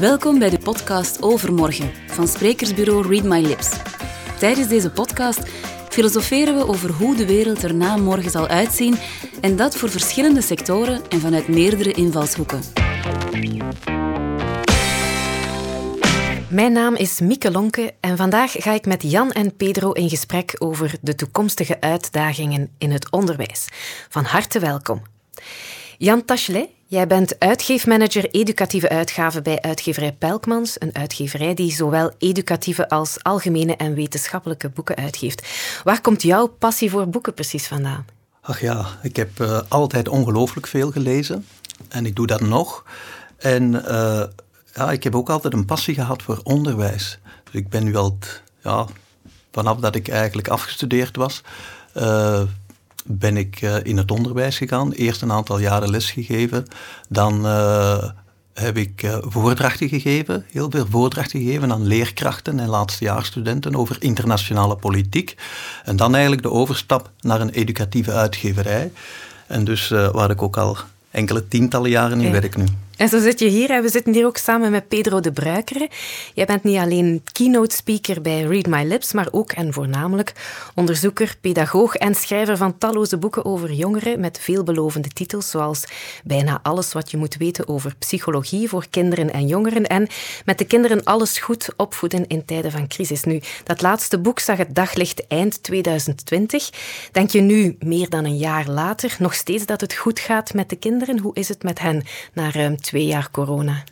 Welkom bij de podcast Overmorgen van sprekersbureau Read My Lips. Tijdens deze podcast filosoferen we over hoe de wereld er na morgen zal uitzien en dat voor verschillende sectoren en vanuit meerdere invalshoeken. Mijn naam is Mieke Lonke en vandaag ga ik met Jan en Pedro in gesprek over de toekomstige uitdagingen in het onderwijs. Van harte welkom. Jan Tachelet, jij bent uitgeefmanager educatieve uitgaven bij uitgeverij Pelkmans, een uitgeverij die zowel educatieve als algemene en wetenschappelijke boeken uitgeeft. Waar komt jouw passie voor boeken precies vandaan? Ach ja, ik heb uh, altijd ongelooflijk veel gelezen en ik doe dat nog. En uh, ja, ik heb ook altijd een passie gehad voor onderwijs. Dus ik ben nu al, ja, vanaf dat ik eigenlijk afgestudeerd was, uh, ben ik uh, in het onderwijs gegaan. Eerst een aantal jaren lesgegeven. Dan uh, heb ik uh, voordrachten gegeven, heel veel voordrachten gegeven aan leerkrachten en laatstejaarsstudenten over internationale politiek. En dan eigenlijk de overstap naar een educatieve uitgeverij. En dus waar ik ook al enkele tientallen jaren in werk nu. En zo zit je hier en we zitten hier ook samen met Pedro de Bruikere. Jij bent niet alleen keynote speaker bij Read My Lips, maar ook en voornamelijk onderzoeker, pedagoog en schrijver van talloze boeken over jongeren met veelbelovende titels, zoals Bijna alles wat je moet weten over psychologie voor kinderen en jongeren en Met de kinderen alles goed opvoeden in tijden van crisis. Nu, dat laatste boek zag het daglicht eind 2020. Denk je nu, meer dan een jaar later, nog steeds dat het goed gaat met de kinderen? Hoe is het met hen na ruim twee jaar corona?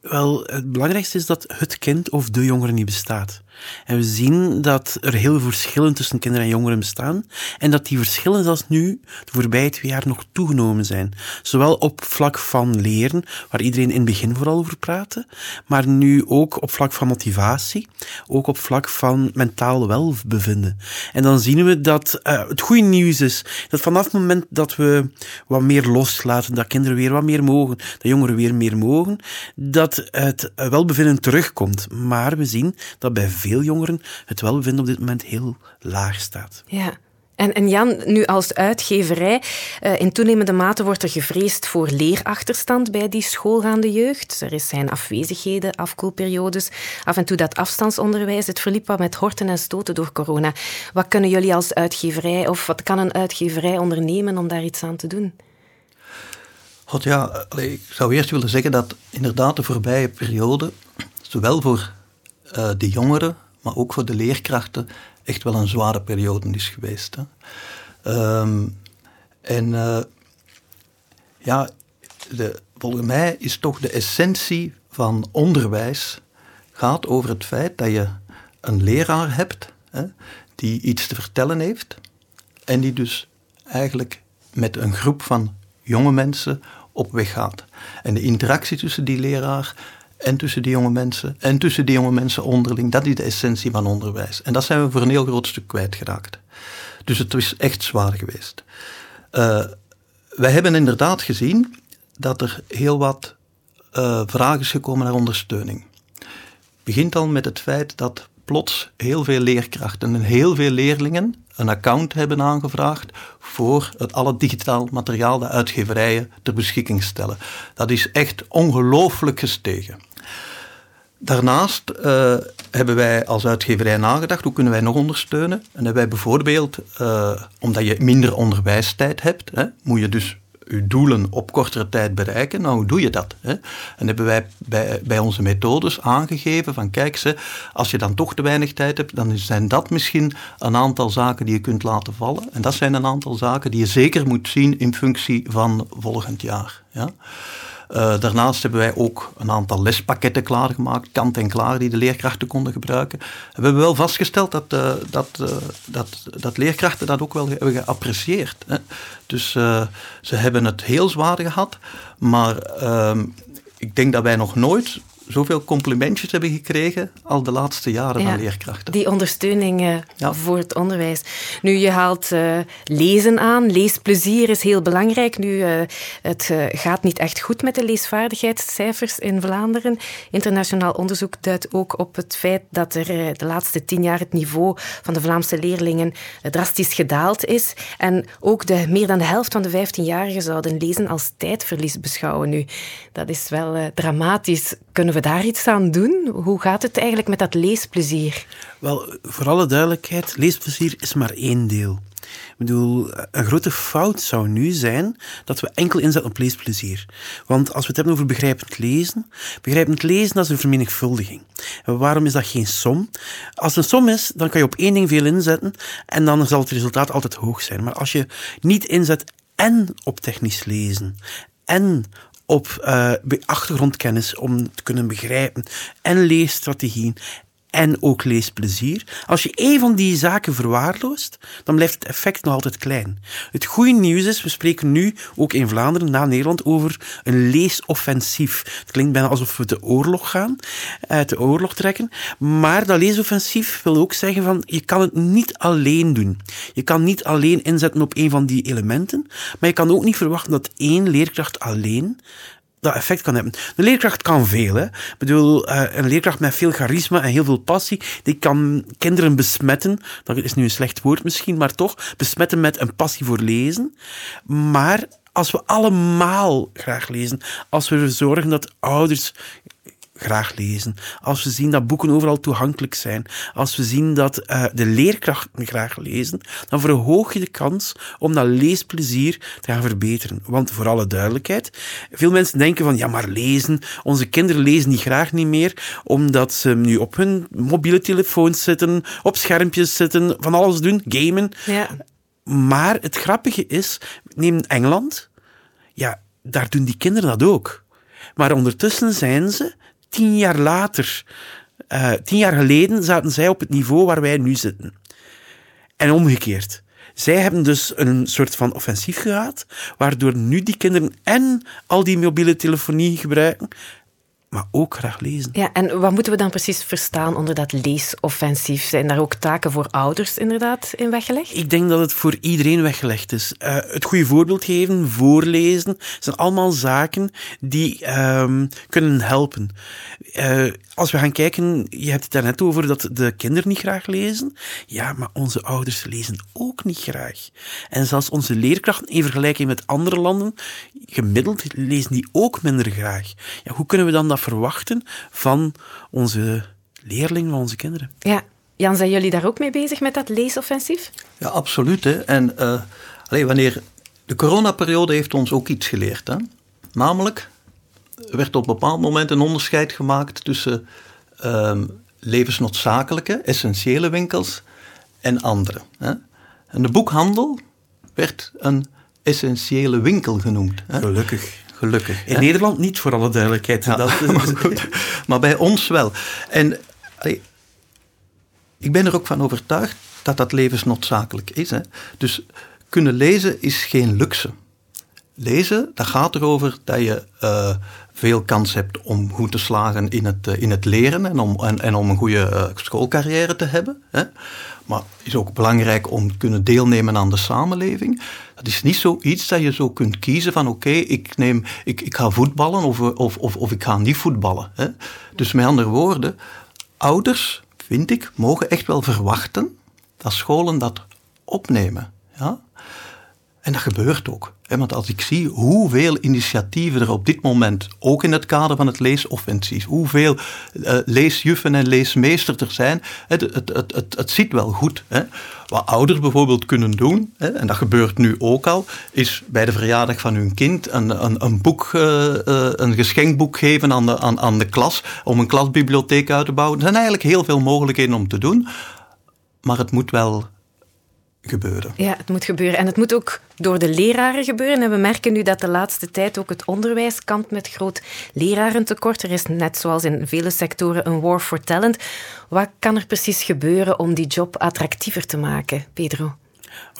Wel, het belangrijkste is dat het kind of de jongere niet bestaat. En we zien dat er heel veel verschillen tussen kinderen en jongeren bestaan. En dat die verschillen zelfs nu, de voorbije twee jaar, nog toegenomen zijn. Zowel op vlak van leren, waar iedereen in het begin vooral over praatte, maar nu ook op vlak van motivatie, ook op vlak van mentaal welbevinden. En dan zien we dat uh, het goede nieuws is dat vanaf het moment dat we wat meer loslaten, dat kinderen weer wat meer mogen, dat jongeren weer meer mogen, dat het welbevinden terugkomt. Maar we zien dat bij veel jongeren het welbevinden op dit moment heel laag staat. Ja. En, en Jan, nu als uitgeverij, uh, in toenemende mate wordt er gevreesd voor leerachterstand bij die schoolgaande jeugd. Er zijn afwezigheden, afkoelperiodes, af en toe dat afstandsonderwijs. Het verliep wat met horten en stoten door corona. Wat kunnen jullie als uitgeverij, of wat kan een uitgeverij ondernemen om daar iets aan te doen? God ja, ik zou eerst willen zeggen dat inderdaad de voorbije periode, zowel voor uh, de jongeren, maar ook voor de leerkrachten, echt wel een zware periode is geweest. Hè. Um, en uh, ja, de, volgens mij is toch de essentie van onderwijs gaat over het feit dat je een leraar hebt hè, die iets te vertellen heeft en die dus eigenlijk met een groep van jonge mensen op weg gaat. En de interactie tussen die leraar en tussen die jonge mensen en tussen die jonge mensen onderling. Dat is de essentie van onderwijs. En dat zijn we voor een heel groot stuk kwijtgeraakt. Dus het is echt zwaar geweest. Uh, wij hebben inderdaad gezien dat er heel wat uh, vragen is gekomen naar ondersteuning. Begint al met het feit dat plots heel veel leerkrachten en heel veel leerlingen een account hebben aangevraagd voor het alle digitaal materiaal dat uitgeverijen ter beschikking stellen. Dat is echt ongelooflijk gestegen. Daarnaast uh, hebben wij als uitgeverij nagedacht, hoe kunnen wij nog ondersteunen? En hebben wij bijvoorbeeld, uh, omdat je minder onderwijstijd hebt, hè, moet je dus je doelen op kortere tijd bereiken. Nou, hoe doe je dat? Hè? En hebben wij bij, bij onze methodes aangegeven van kijk ze, als je dan toch te weinig tijd hebt, dan zijn dat misschien een aantal zaken die je kunt laten vallen. En dat zijn een aantal zaken die je zeker moet zien in functie van volgend jaar. Ja? Uh, daarnaast hebben wij ook een aantal lespakketten klaargemaakt, kant en klaar, die de leerkrachten konden gebruiken. we hebben wel vastgesteld dat, uh, dat, uh, dat, dat leerkrachten dat ook wel hebben geapprecieerd. Hè. Dus ze hebben het heel zwaar gehad, maar ehm, ik denk dat wij nog nooit zoveel complimentjes hebben gekregen al de laatste jaren van leerkrachten. Die ondersteuning uh, voor het onderwijs. Nu, je haalt uh, lezen aan. Leesplezier is heel belangrijk. Nu, uh, het gaat niet echt goed met de leesvaardigheidscijfers in Vlaanderen. Internationaal onderzoek duidt ook op het feit dat er de laatste tien jaar het niveau van de Vlaamse leerlingen drastisch gedaald is. En ook de, meer dan de helft van de 15-jarigen zouden lezen als tijdverlies beschouwen. Nu, dat is wel dramatisch, kunnen we we daar iets aan doen? Hoe gaat het eigenlijk met dat leesplezier? Wel, voor alle duidelijkheid, leesplezier is maar één deel. Ik bedoel, een grote fout zou nu zijn dat we enkel inzetten op leesplezier. Want als we het hebben over begrijpend lezen, begrijpend lezen dat is een vermenigvuldiging. En waarom is dat geen som? Als het een som is, dan kan je op één ding veel inzetten en dan zal het resultaat altijd hoog zijn. Maar als je niet inzet en op technisch lezen en op uh, achtergrondkennis om te kunnen begrijpen en leesstrategieën en ook leesplezier. Als je een van die zaken verwaarloost, dan blijft het effect nog altijd klein. Het goede nieuws is, we spreken nu ook in Vlaanderen, na Nederland, over een leesoffensief. Het klinkt bijna alsof we de oorlog gaan, uit de oorlog trekken. Maar dat leesoffensief wil ook zeggen van, je kan het niet alleen doen. Je kan niet alleen inzetten op een van die elementen, maar je kan ook niet verwachten dat één leerkracht alleen dat effect kan hebben. Een leerkracht kan veel. Hè. Ik bedoel, eh, een leerkracht met veel charisma en heel veel passie, die kan kinderen besmetten. Dat is nu een slecht woord misschien, maar toch, besmetten met een passie voor lezen. Maar als we allemaal graag lezen, als we zorgen dat ouders graag lezen, als we zien dat boeken overal toegankelijk zijn, als we zien dat uh, de leerkrachten graag lezen, dan verhoog je de kans om dat leesplezier te gaan verbeteren. Want voor alle duidelijkheid, veel mensen denken van ja, maar lezen, onze kinderen lezen niet graag niet meer, omdat ze nu op hun mobiele telefoons zitten, op schermpjes zitten, van alles doen, gamen. Ja. Maar het grappige is, neem Engeland, ja, daar doen die kinderen dat ook. Maar ondertussen zijn ze tien jaar later, uh, tien jaar geleden, zaten zij op het niveau waar wij nu zitten. En omgekeerd. Zij hebben dus een soort van offensief gehad, waardoor nu die kinderen en al die mobiele telefonie gebruiken, maar ook graag lezen. Ja, en wat moeten we dan precies verstaan onder dat leesoffensief? Zijn daar ook taken voor ouders inderdaad in weggelegd? Ik denk dat het voor iedereen weggelegd is. Uh, het goede voorbeeld geven, voorlezen, zijn allemaal zaken die um, kunnen helpen. Uh, als we gaan kijken, je hebt het daarnet over dat de kinderen niet graag lezen. Ja, maar onze ouders lezen ook niet graag. En zelfs onze leerkrachten, in vergelijking met andere landen, gemiddeld lezen die ook minder graag. Ja, hoe kunnen we dan dat verwachten van onze leerlingen, van onze kinderen. Ja. Jan, zijn jullie daar ook mee bezig met dat leesoffensief? Ja, absoluut. Hè. En uh, wanneer de coronaperiode heeft ons ook iets geleerd. Hè. Namelijk, er werd op een bepaald moment een onderscheid gemaakt tussen um, levensnoodzakelijke, essentiële winkels en andere. Hè. En de boekhandel werd een essentiële winkel genoemd. Hè. Gelukkig. Gelukkig. In Nederland niet, voor alle duidelijkheid. Ja, dat, maar, goed, maar bij ons wel. En ik ben er ook van overtuigd dat dat levensnoodzakelijk is. Hè. Dus kunnen lezen is geen luxe. Lezen, dat gaat erover dat je uh, veel kans hebt om goed te slagen in het, uh, in het leren en om, en, en om een goede uh, schoolcarrière te hebben. Hè. Maar is ook belangrijk om te kunnen deelnemen aan de samenleving. Dat is niet zoiets dat je zo kunt kiezen van oké, ik ik, ik, ik ga voetballen of, of, of, of ik ga niet voetballen. Hè. Dus met andere woorden, ouders, vind ik, mogen echt wel verwachten dat scholen dat opnemen. Ja? En dat gebeurt ook. Want als ik zie hoeveel initiatieven er op dit moment, ook in het kader van het leesoffensief, hoeveel uh, leesjuffen en leesmeesters er zijn, het, het, het, het, wel goed. Hè. Wat ouders bijvoorbeeld kunnen doen, hè, en dat gebeurt nu ook al, is bij de verjaardag van hun kind een, een, een boek, uh, uh, een geschenkboek geven aan de, aan, aan de klas, om een klasbibliotheek uit te bouwen. Er zijn eigenlijk heel veel mogelijkheden om te doen, maar het moet wel gebeuren. Ja, het moet gebeuren. En het moet ook door de leraren gebeuren. En we merken nu dat de laatste tijd ook het onderwijs kampt met groot lerarentekort. Er is net zoals in vele sectoren een war for talent. Wat kan er precies gebeuren om die job attractiever te maken, Pedro?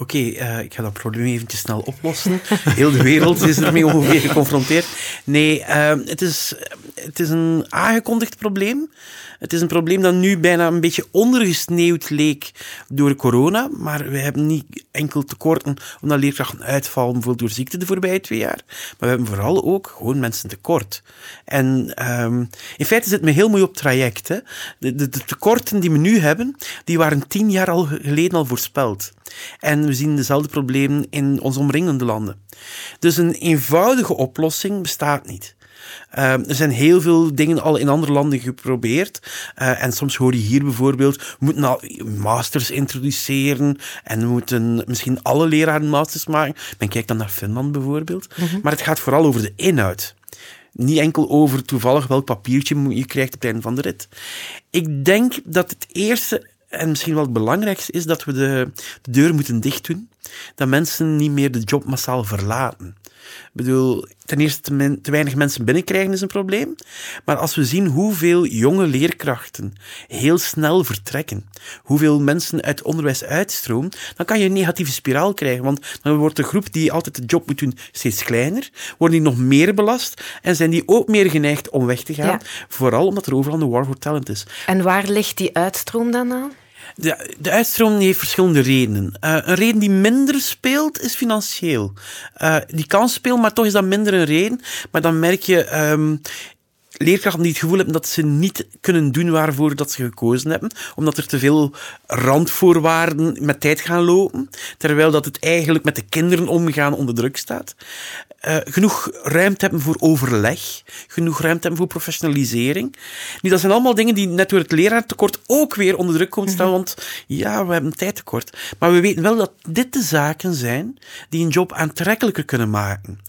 Oké, uh, ik ga dat probleem eventjes snel oplossen. Heel de wereld is ermee ongeveer geconfronteerd. Nee, uh, het, is, het is een aangekondigd probleem. Het is een probleem dat nu bijna een beetje ondergesneeuwd leek door corona. Maar we hebben niet enkel tekorten omdat leerkrachten uitvallen, bijvoorbeeld door ziekte de voorbije twee jaar. Maar we hebben vooral ook gewoon mensen tekort. En um, in feite zit me heel mooi op traject. De, tekorten die we nu hebben, die waren tien jaar al geleden al voorspeld. We zien dezelfde problemen in onze omringende landen. Dus een eenvoudige oplossing bestaat niet. Ehm, er zijn heel veel dingen al in andere landen geprobeerd. Uh, en soms hoor je hier bijvoorbeeld, we moeten al masters introduceren en we moeten misschien alle leraren masters maken. Men kijkt dan naar Finland bijvoorbeeld. Mhm. Maar het gaat vooral over de inhoud. Niet enkel over toevallig welk papiertje je krijgt op het einde van de rit. Ik denk dat het eerste en misschien wel het belangrijkste is dat we de, de deur moeten dicht doen. Dat mensen niet meer de job massaal verlaten. Ik bedoel, ten eerste te, te, weinig mensen binnenkrijgen is een probleem. Maar als we zien hoeveel jonge leerkrachten heel snel vertrekken, hoeveel mensen uit het onderwijs uitstromen, dan kan je een negatieve spiraal krijgen. Want dan wordt de groep die altijd de job moet doen steeds kleiner, worden die nog meer belast en zijn die ook meer geneigd om weg te gaan. Vooral omdat er overal een war for talent is. En waar ligt die uitstroom dan aan? De, de uitstroom heeft verschillende redenen. Uh, een reden die minder speelt is financieel. Uh, die kan spelen, maar toch is dat minder een reden. Maar dan merk je um, leerkrachten die het gevoel hebben dat ze niet kunnen doen waarvoor dat ze gekozen hebben, omdat er te veel randvoorwaarden met tijd gaan lopen, terwijl dat het eigenlijk met de kinderen omgaan onder druk staat. Uh, genoeg ruimte hebben voor overleg, genoeg ruimte hebben voor professionalisering. Nu, dat zijn allemaal dingen die net door het leraartekort ook weer onder druk komen staan, mhm. want ja, we hebben tijdtekort. Maar we weten wel dat dit de zaken zijn die een job aantrekkelijker kunnen maken.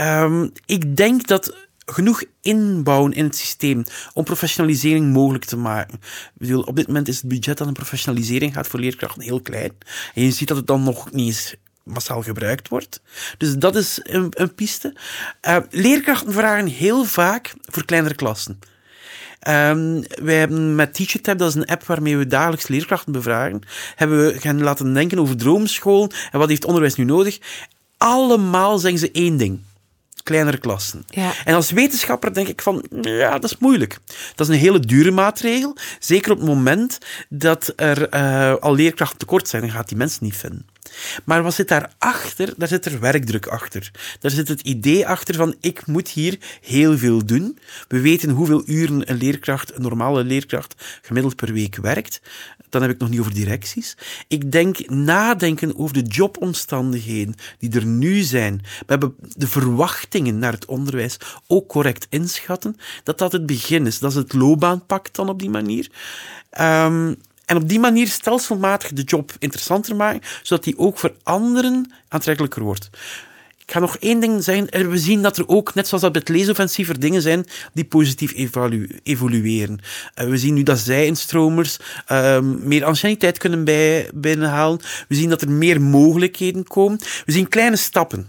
Um, ik denk dat genoeg inbouwen in het systeem om professionalisering mogelijk te maken. Ik bedoel, op dit moment is het budget dat een professionalisering gaat voor leerkrachten heel klein. En je ziet dat het dan nog niet eens massaal gebruikt wordt. Dus dat is een, een piste. Uh, leerkrachten vragen heel vaak voor kleinere klassen. Um, wij hebben met TeacherTab, dat is een app waarmee we dagelijks leerkrachten bevragen, hebben we gaan laten denken over droomschool en wat heeft onderwijs nu nodig. Allemaal zeggen ze één ding kleinere klassen. Ja. En als wetenschapper denk ik van, ja, dat is moeilijk. Dat is een hele dure maatregel. Zeker op het moment dat er uh, al leerkrachten tekort zijn, dan gaat die mensen niet vinden. Maar wat zit daarachter? Daar zit er werkdruk achter. Daar zit het idee achter van ik moet hier heel veel doen. We weten hoeveel uren een leerkracht, een normale leerkracht, gemiddeld per week werkt. Dan heb ik nog niet over directies. Ik denk nadenken over de jobomstandigheden die er nu zijn. We hebben de verwachtingen naar het onderwijs ook correct inschatten. Dat dat het begin is. Dat is het loopbaanpact dan op die manier. Um, en op die manier stelselmatig de job interessanter maken, zodat die ook voor anderen aantrekkelijker wordt. Ik ga nog één ding zeggen. We zien dat er ook, net zoals dat bij het leesoffensief, er dingen zijn die positief evolu evolueren. Uh, we zien nu dat zij-instromers uh, meer anciëniteit kunnen bij, binnenhalen. We zien dat er meer mogelijkheden komen. We zien kleine stappen.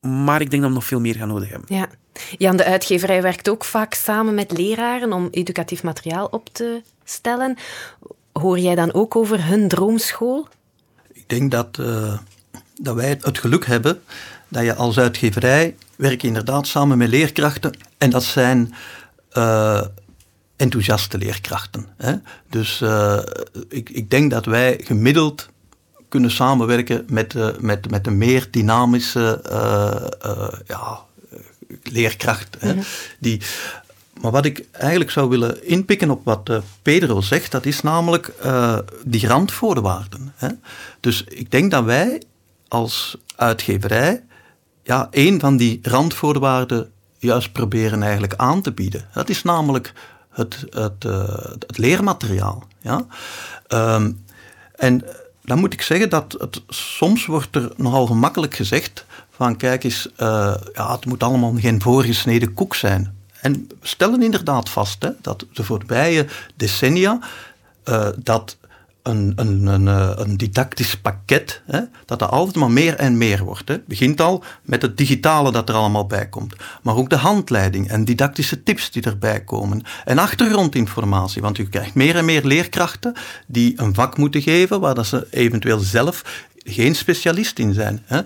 Maar ik denk dat we nog veel meer gaan nodig hebben. Ja. Jan, de uitgeverij werkt ook vaak samen met leraren om educatief materiaal op te stellen. Hoor jij dan ook over hun droomschool? Ik denk dat, uh, dat wij het geluk hebben dat je als uitgeverij werkt inderdaad samen met leerkrachten. En dat zijn uh, enthousiaste leerkrachten. Hè? Dus uh, ik, ik denk dat wij gemiddeld kunnen samenwerken met, uh, met, met een meer dynamische ja, leerkracht. Hè? Die maar wat ik eigenlijk zou willen inpikken op wat uh, Pedro zegt, dat is namelijk uh, die randvoorwaarden. Hè? Dus ik denk dat wij als uitgeverij ja, een van die randvoorwaarden juist proberen eigenlijk aan te bieden. Dat is namelijk het, het, uh, het leermateriaal. Ja? Um, en dan moet ik zeggen dat het, soms wordt er nogal gemakkelijk gezegd van kijk eens, ja, het moet allemaal geen voorgesneden koek zijn. En we stellen inderdaad vast hè, dat de voorbije decennia uh, dat een, een, een, eh, een, didactisch pakket, hè, dat er altijd maar meer en meer wordt. Hè. Het begint al met het digitale dat er allemaal bij komt. Maar ook de handleiding en didactische tips die erbij komen. En achtergrondinformatie, want u krijgt meer en meer leerkrachten die een vak moeten geven waar dat ze eventueel zelf geen specialist in zijn. Hè.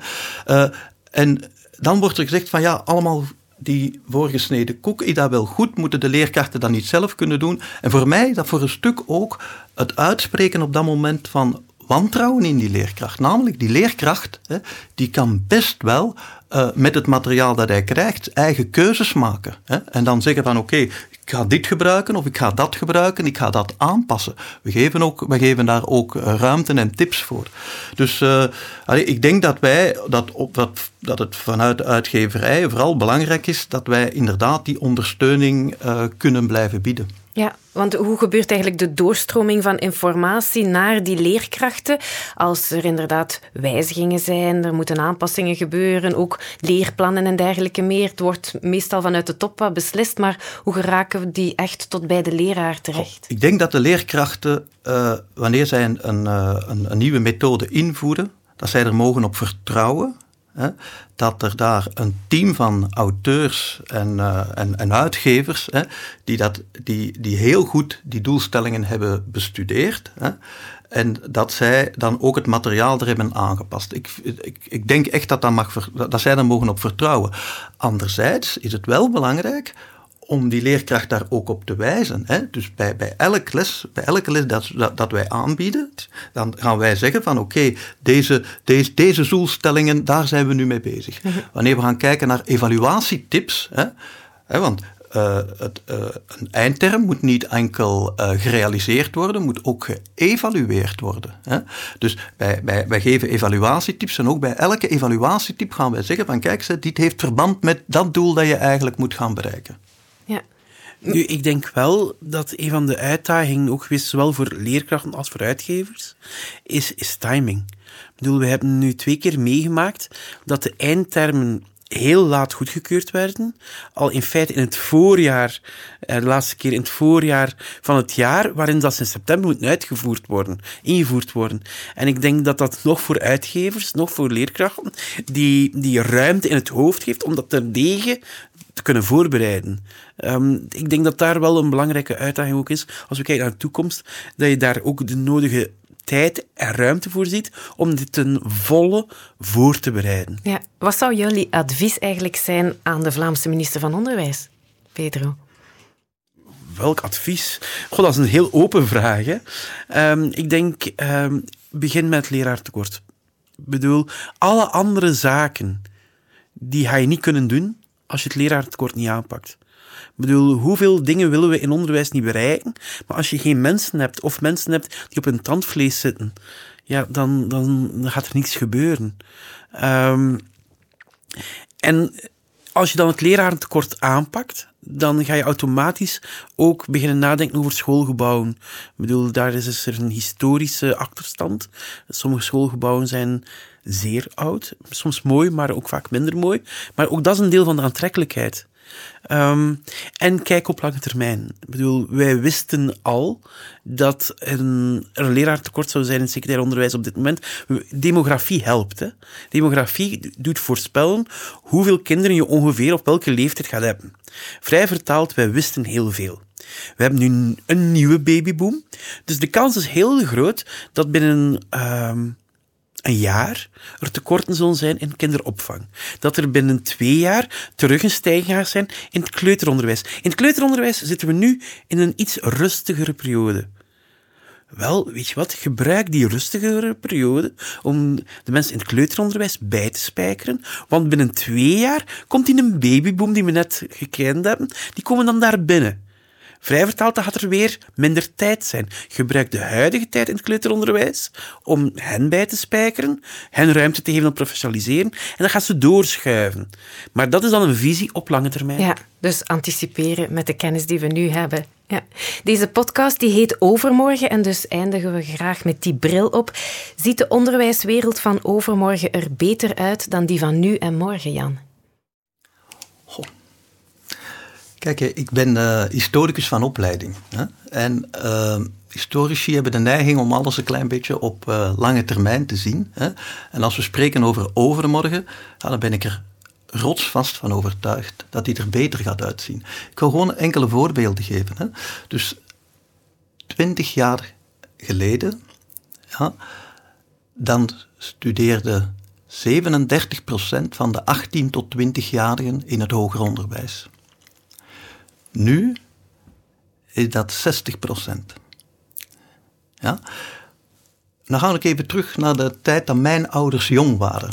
Uh, en dan wordt er gezegd van ja, allemaal die voorgesneden koek, is dat wel goed? Moeten de leerkrachten dat niet zelf kunnen doen? En voor mij dat voor een stuk ook het uitspreken op dat moment van wantrouwen in die leerkracht. Namelijk, die leerkracht hè, die kan best wel uh, met het materiaal dat hij krijgt eigen keuzes maken. Hè, en dan zeggen van oké, ik ga dit gebruiken of ik ga dat gebruiken, ik ga dat aanpassen. We geven, ook, we geven daar ook uh, ruimte en tips voor. Dus allee, ik denk dat wij, dat, dat, dat het vanuit de uitgeverij vooral belangrijk is dat wij inderdaad die ondersteuning kunnen blijven bieden. Ja, want hoe gebeurt eigenlijk de doorstroming van informatie naar die leerkrachten als er inderdaad wijzigingen zijn, er moeten aanpassingen gebeuren, ook leerplannen en dergelijke meer. Het wordt meestal vanuit de top beslist, maar hoe geraken die echt tot bij de leraar terecht? Ik denk dat de leerkrachten, uh, wanneer zij een, een, een, een nieuwe methode invoeren, dat zij er mogen op vertrouwen Hè, dat er daar een team van auteurs en, uh, en, en, uitgevers, hè, die, dat, die, die heel goed die doelstellingen hebben bestudeerd. Hè, en dat zij dan ook het materiaal er hebben aangepast. Ik, ik, ik denk echt dat, dat, mag, dat zij daar mogen op vertrouwen. Anderzijds is het wel belangrijk om die leerkracht daar ook op te wijzen. Hè. Dus bij, bij, elke les, bij elke les dat, dat, dat wij aanbieden, dan gaan wij zeggen van oké, deze, deze, deze doelstellingen, daar zijn we nu mee bezig. Mhm. Wanneer we gaan kijken naar evaluatietips, hè, hè, want uh, het, uh, een eindterm moet niet enkel uh, gerealiseerd worden, moet ook geëvalueerd worden. Hè? Dus wij, wij, wij geven evaluatietips en ook bij elke evaluatietip gaan wij zeggen van kijk, dit heeft verband met dat doel dat je eigenlijk moet gaan bereiken. Nu, ik denk wel dat een van de uitdagingen, ook zowel voor leerkrachten als voor uitgevers, is, is timing. Ik bedoel, we hebben nu twee keer meegemaakt dat de eindtermen heel laat goedgekeurd werden. Al in feite in het voorjaar, eh, de laatste keer in het voorjaar van het jaar, waarin dat in september moeten uitgevoerd worden, ingevoerd worden. En ik denk dat dat nog voor uitgevers, nog voor leerkrachten, die, die ruimte in het hoofd geeft om dat terdege te kunnen voorbereiden. Um, ik denk dat daar wel een belangrijke uitdaging ook is, als we kijken naar de toekomst, dat je daar ook de nodige tijd en ruimte voor ziet om dit ten volle voor te bereiden. Ja. Wat zou jullie advies eigenlijk zijn aan de Vlaamse minister van Onderwijs, Pedro? Welk advies? God, dat is een heel open vraag. Hè? Um, ik denk, um, begin met leraartekort. Ik bedoel, alle andere zaken, die ga je niet kunnen doen als je het leraartekort niet aanpakt. Ik bedoel, hoeveel dingen willen we in onderwijs niet bereiken? Maar als je geen mensen hebt, of mensen hebt die op hun tandvlees zitten, ja, dan, dan, gaat er niets gebeuren. Um, en als je dan het lerarentekort aanpakt, dan ga je automatisch ook beginnen nadenken over schoolgebouwen. Ik bedoel, daar is er een historische achterstand. Sommige schoolgebouwen zijn zeer oud, soms mooi, maar ook vaak minder mooi. Maar ook dat is een deel van de aantrekkelijkheid. Um, en kijk op lange termijn. Ik bedoel, wij wisten al dat er een, er een leraartekort zou zijn in het secundair onderwijs op dit moment. Demografie helpt. Hè. Demografie doet voorspellen hoeveel kinderen je ongeveer op welke leeftijd gaat hebben. Vrij vertaald, wij wisten heel veel. We hebben nu een nieuwe babyboom. Dus de kans is heel groot dat binnen um, een jaar er tekorten zullen zijn in kinderopvang. Dat er binnen twee jaar terug een stijging gaat zijn in het kleuteronderwijs. In het kleuteronderwijs zitten we nu in een iets rustigere periode. Wel, weet je wat? Gebruik die rustigere periode om de mensen in het kleuteronderwijs bij te spijkeren. Want binnen twee jaar komt in een babyboom die we net gekend hebben, die komen dan daar binnen. Vrij vertaald, dan er weer minder tijd zijn. Gebruik de huidige tijd in het kleuteronderwijs om hen bij te spijkeren, hen ruimte te geven om professionaliseren, en dan gaan ze doorschuiven. Maar dat is dan een visie op lange termijn. Ja, dus anticiperen met de kennis die we nu hebben. Ja. Deze podcast die heet Overmorgen en dus eindigen we graag met die bril op. Ziet de onderwijswereld van overmorgen er beter uit dan die van nu en morgen, Jan? Kijk, ik ben uh, historicus van opleiding. Hè? En uh, historici hebben de neiging om alles een klein beetje op uh, lange termijn te zien. Hè? En als we spreken over overmorgen, dan ben ik er rotsvast van overtuigd dat die er beter gaat uitzien. Ik wil gewoon enkele voorbeelden geven. Hè? Dus twintig jaar geleden, ja, dan studeerde 37% van de 18 tot 20-jarigen in het hoger onderwijs. Nu is dat 60 procent. Ja? dan ga ik even terug naar de tijd dat mijn ouders jong waren.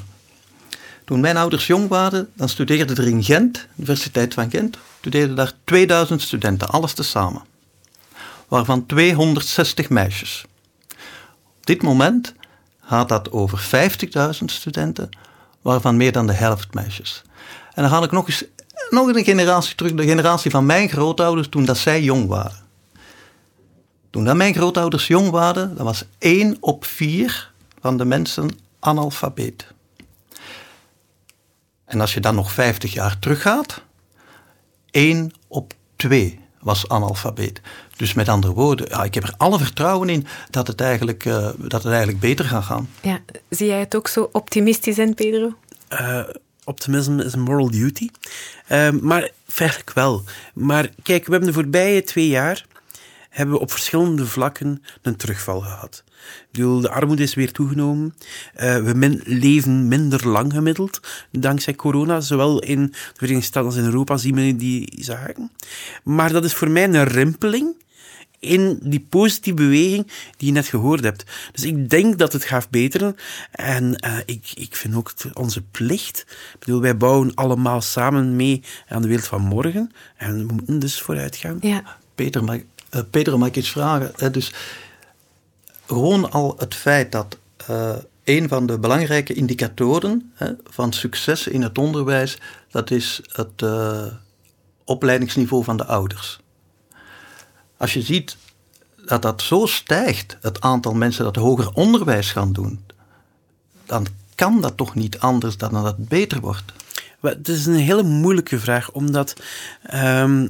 Toen mijn ouders jong waren, dan studeerden er in Gent, Universiteit van Gent, studeerden daar 2000 studenten, alles tezamen. Waarvan 260 meisjes. Op dit moment gaat dat over 50.000 studenten, waarvan meer dan de helft meisjes. En dan ga ik nog eens nog een generatie terug, de generatie van mijn grootouders toen dat zij jong waren. Toen dat mijn grootouders jong waren, dan was één op vier van de mensen analfabeet. En als je dan nog 50 jaar teruggaat, één op twee was analfabeet. Dus met andere woorden, ja, ik heb er alle vertrouwen in dat het, eigenlijk, uh, dat het eigenlijk beter gaat gaan. Ja, zie jij het ook zo optimistisch in, Pedro? Uh, optimism is een moral duty. Uh, maar feitelijk wel. Maar kijk, we hebben de voorbije twee jaar hebben we op verschillende vlakken een terugval gehad. Ik bedoel, de armoede is weer toegenomen. Uh, we leven minder lang gemiddeld, dankzij corona. Zowel in de Verenigde Staten als in Europa zien we die zaken. Maar dat is voor mij een rimpeling in die positieve beweging die je net gehoord hebt. Dus ik denk dat het gaat beteren. En uh, ik, ik vind ook onze plicht. Ik bedoel, wij bouwen allemaal samen mee aan de wereld van morgen. En we moeten dus vooruit gaan. Ja. Peter, mag, uh, Peter, mag ik iets vragen? Uh, dus gewoon al het feit dat een van de belangrijke indicatoren van succes in het onderwijs, dat is het opleidingsniveau van de ouders. Als je ziet dat dat zo stijgt, het aantal mensen dat hoger onderwijs gaan doen, dan kan dat toch niet anders dan dat het beter wordt. Het is een hele moeilijke vraag, omdat um,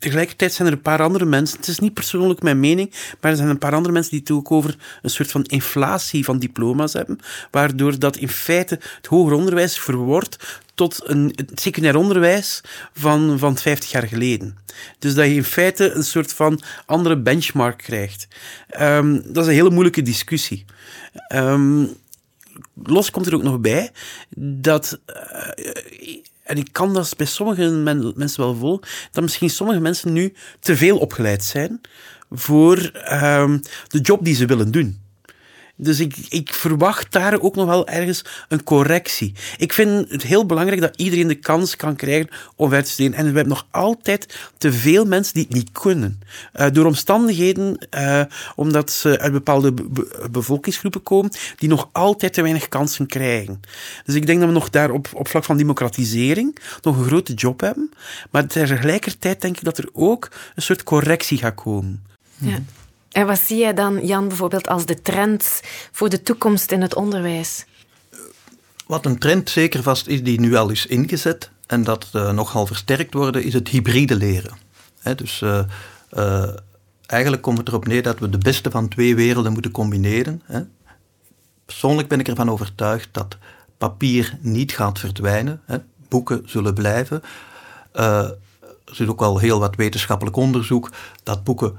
tegelijkertijd zijn er een paar andere mensen, het is niet persoonlijk mijn mening, maar er zijn een paar andere mensen die het ook over een soort van inflatie van diploma's hebben, waardoor dat in feite het hoger onderwijs verwoordt tot een, secundair onderwijs van, van 50 jaar geleden. Dus dat je in feite een soort van andere benchmark krijgt. Um, dat is een hele moeilijke discussie. Um, los komt er ook nog bij dat. Uh, en ik kan dat bij sommige mensen wel vol, dat misschien sommige mensen nu te veel opgeleid zijn voor um, de job die ze willen doen. Dus ik, ik verwacht daar ook nog wel ergens een correctie. Ik vind het heel belangrijk dat iedereen de kans kan krijgen om verder te studeren. En we hebben nog altijd te veel mensen die het niet kunnen. Uh, door omstandigheden, uh, omdat ze uit bepaalde be bevolkingsgroepen komen, die nog altijd te weinig kansen krijgen. Dus ik denk dat we nog daar op, op vlak van democratisering nog een grote job hebben. Maar tegelijkertijd denk ik dat er ook een soort correctie gaat komen. Ja. En wat zie jij dan, Jan, bijvoorbeeld als de trend voor de toekomst in het onderwijs? Wat een trend zeker vast is die nu al is ingezet en dat uh, nogal versterkt worden, is het hybride leren. Dus uh, uh, eigenlijk komt het erop neer dat we de beste van twee werelden moeten combineren. Persoonlijk ben ik ervan overtuigd dat papier niet gaat verdwijnen. Boeken zullen blijven. er is ook al heel wat wetenschappelijk onderzoek dat boeken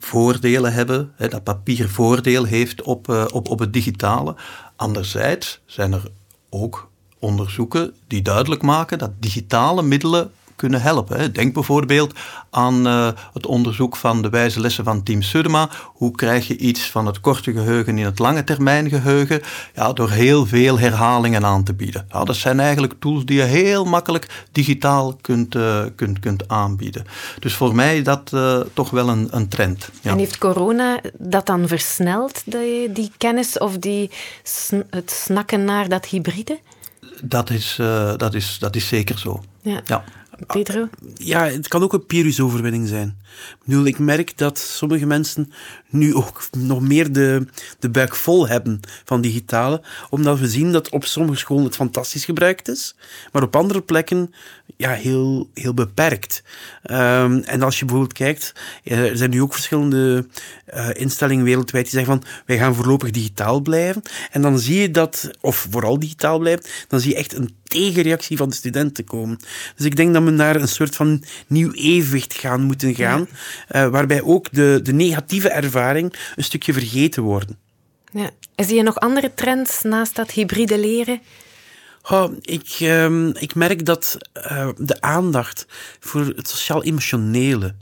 voordelen hebben, hè, dat papier voordeel heeft op, uh, op, op het digitale. Anderzijds zijn er ook onderzoeken die duidelijk maken dat digitale middelen kunnen helpen. Denk bijvoorbeeld aan uh, het onderzoek van de wijze lessen van Team Sudema. Hoe krijg je iets van het korte geheugen in het lange termijn geheugen? Ja, door heel veel herhalingen aan te bieden. Ja, dat zijn eigenlijk tools die je heel makkelijk digitaal kunt, uh, kunt, kunt aanbieden. Dus voor mij is dat uh, toch wel een, een trend. Ja. En heeft corona dat dan versneld, die, die kennis of die, het snakken naar dat hybride? Dat is, dat is, dat is zeker zo. Ja. ja. Pedro? Ja, het kan ook een Pyrrhus-overwinning zijn. Ik, bedoel, ik merk dat sommige mensen nu ook nog meer de, de buik vol hebben van digitale, omdat we zien dat op sommige scholen het fantastisch gebruikt is, maar op andere plekken ja, heel, heel beperkt. Um, en als je bijvoorbeeld kijkt, er zijn nu ook verschillende uh, instellingen wereldwijd die zeggen van wij gaan voorlopig digitaal blijven. En dan zie je dat, of vooral digitaal blijft, dan zie je echt een tegenreactie van de studenten komen. Dus ik denk dat we naar een soort van nieuw evenwicht gaan moeten gaan, ja. uh, waarbij ook de, de negatieve ervaring een stukje vergeten worden. Ja. Zie je nog andere trends naast dat hybride leren? Oh, ik, um, ik merk dat uh, de aandacht voor het sociaal-emotionele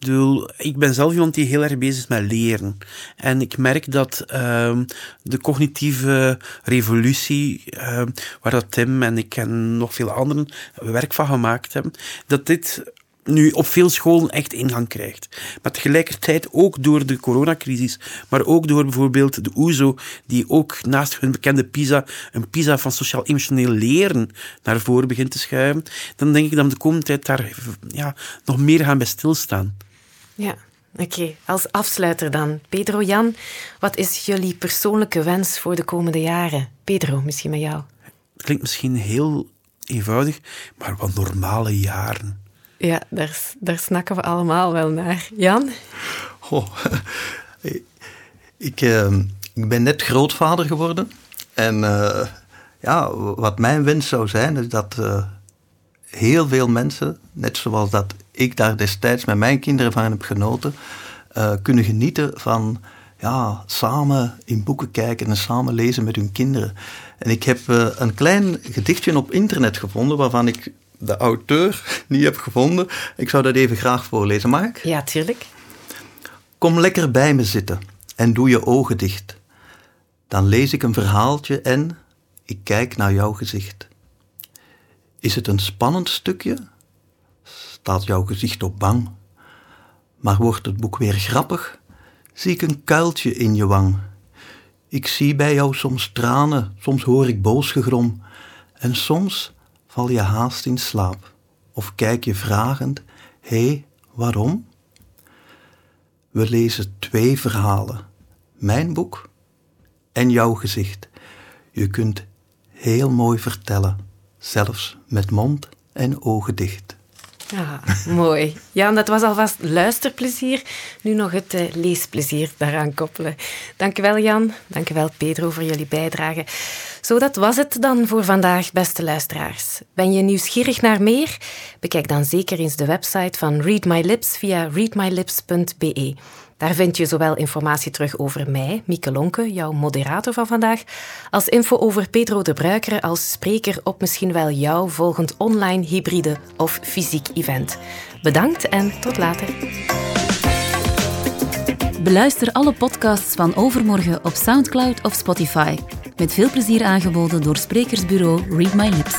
bedoel, ik ben zelf iemand die heel erg bezig is met leren. En ik merk dat ehm, de cognitieve revolutie, ehm, waar dat Tim en ik en nog veel anderen werk van gemaakt hebben, dat dit nu op veel scholen echt ingang krijgt. Maar tegelijkertijd ook door de coronacrisis, maar ook door bijvoorbeeld de OESO, die ook naast hun bekende PISA, een PISA van sociaal-emotioneel leren naar voren begint te schuiven, dan denk ik dat we de komende tijd daar ja, nog meer gaan bij stilstaan. Ja, oké. Als afsluiter dan. Pedro, Jan, wat is jullie persoonlijke wens voor de komende jaren? Pedro, misschien met jou. Het klinkt misschien heel eenvoudig, maar wat normale jaren. Ja, daar, daar snakken we allemaal wel naar. Jan? Oh, ik, uh, ik ben net grootvader geworden. En uh, ja, wat mijn wens zou zijn, is dat uh, heel veel mensen, net zoals dat ik daar destijds met mijn kinderen van heb genoten, uh, kunnen genieten van ja, samen in boeken kijken en samen lezen met hun kinderen. En ik heb een klein gedichtje op internet gevonden waarvan ik de auteur niet heb gevonden. Ik zou dat even graag voorlezen. Mag ik? Ja, tuurlijk. Kom lekker bij me zitten en doe je ogen dicht. Dan lees ik een verhaaltje en ik kijk naar jouw gezicht. Is het een spannend stukje? Staat jouw gezicht op bang? Maar wordt het boek weer grappig? Zie ik een kuiltje in je wang. Ik zie bij jou soms tranen, soms hoor ik boos gegrom. En soms val je haast in slaap of kijk je vragend, hé, hey, waarom? We lezen twee verhalen, mijn boek en jouw gezicht. Je kunt heel mooi vertellen, zelfs met mond en ogen dicht. Ja, mooi. Ja, dat was alvast luisterplezier. Nu nog het uh, leesplezier daaraan koppelen. Dankjewel Jan, dankjewel Pedro voor jullie bijdrage. Zo, dat was het dan voor vandaag, beste luisteraars. Ben je nieuwsgierig naar meer? Bekijk dan zeker eens de website van Read My Lips via readmylips.be. Daar vind je zowel informatie terug over mij, Mieke Lonke, jouw moderator van vandaag, als info over Pedro de Bruikere als spreker op misschien wel jouw volgend online, hybride of fysiek event. Bedankt en tot later. Beluister alle podcasts van Overmorgen op Soundcloud of Spotify. Met veel plezier aangeboden door sprekersbureau Read My Lips.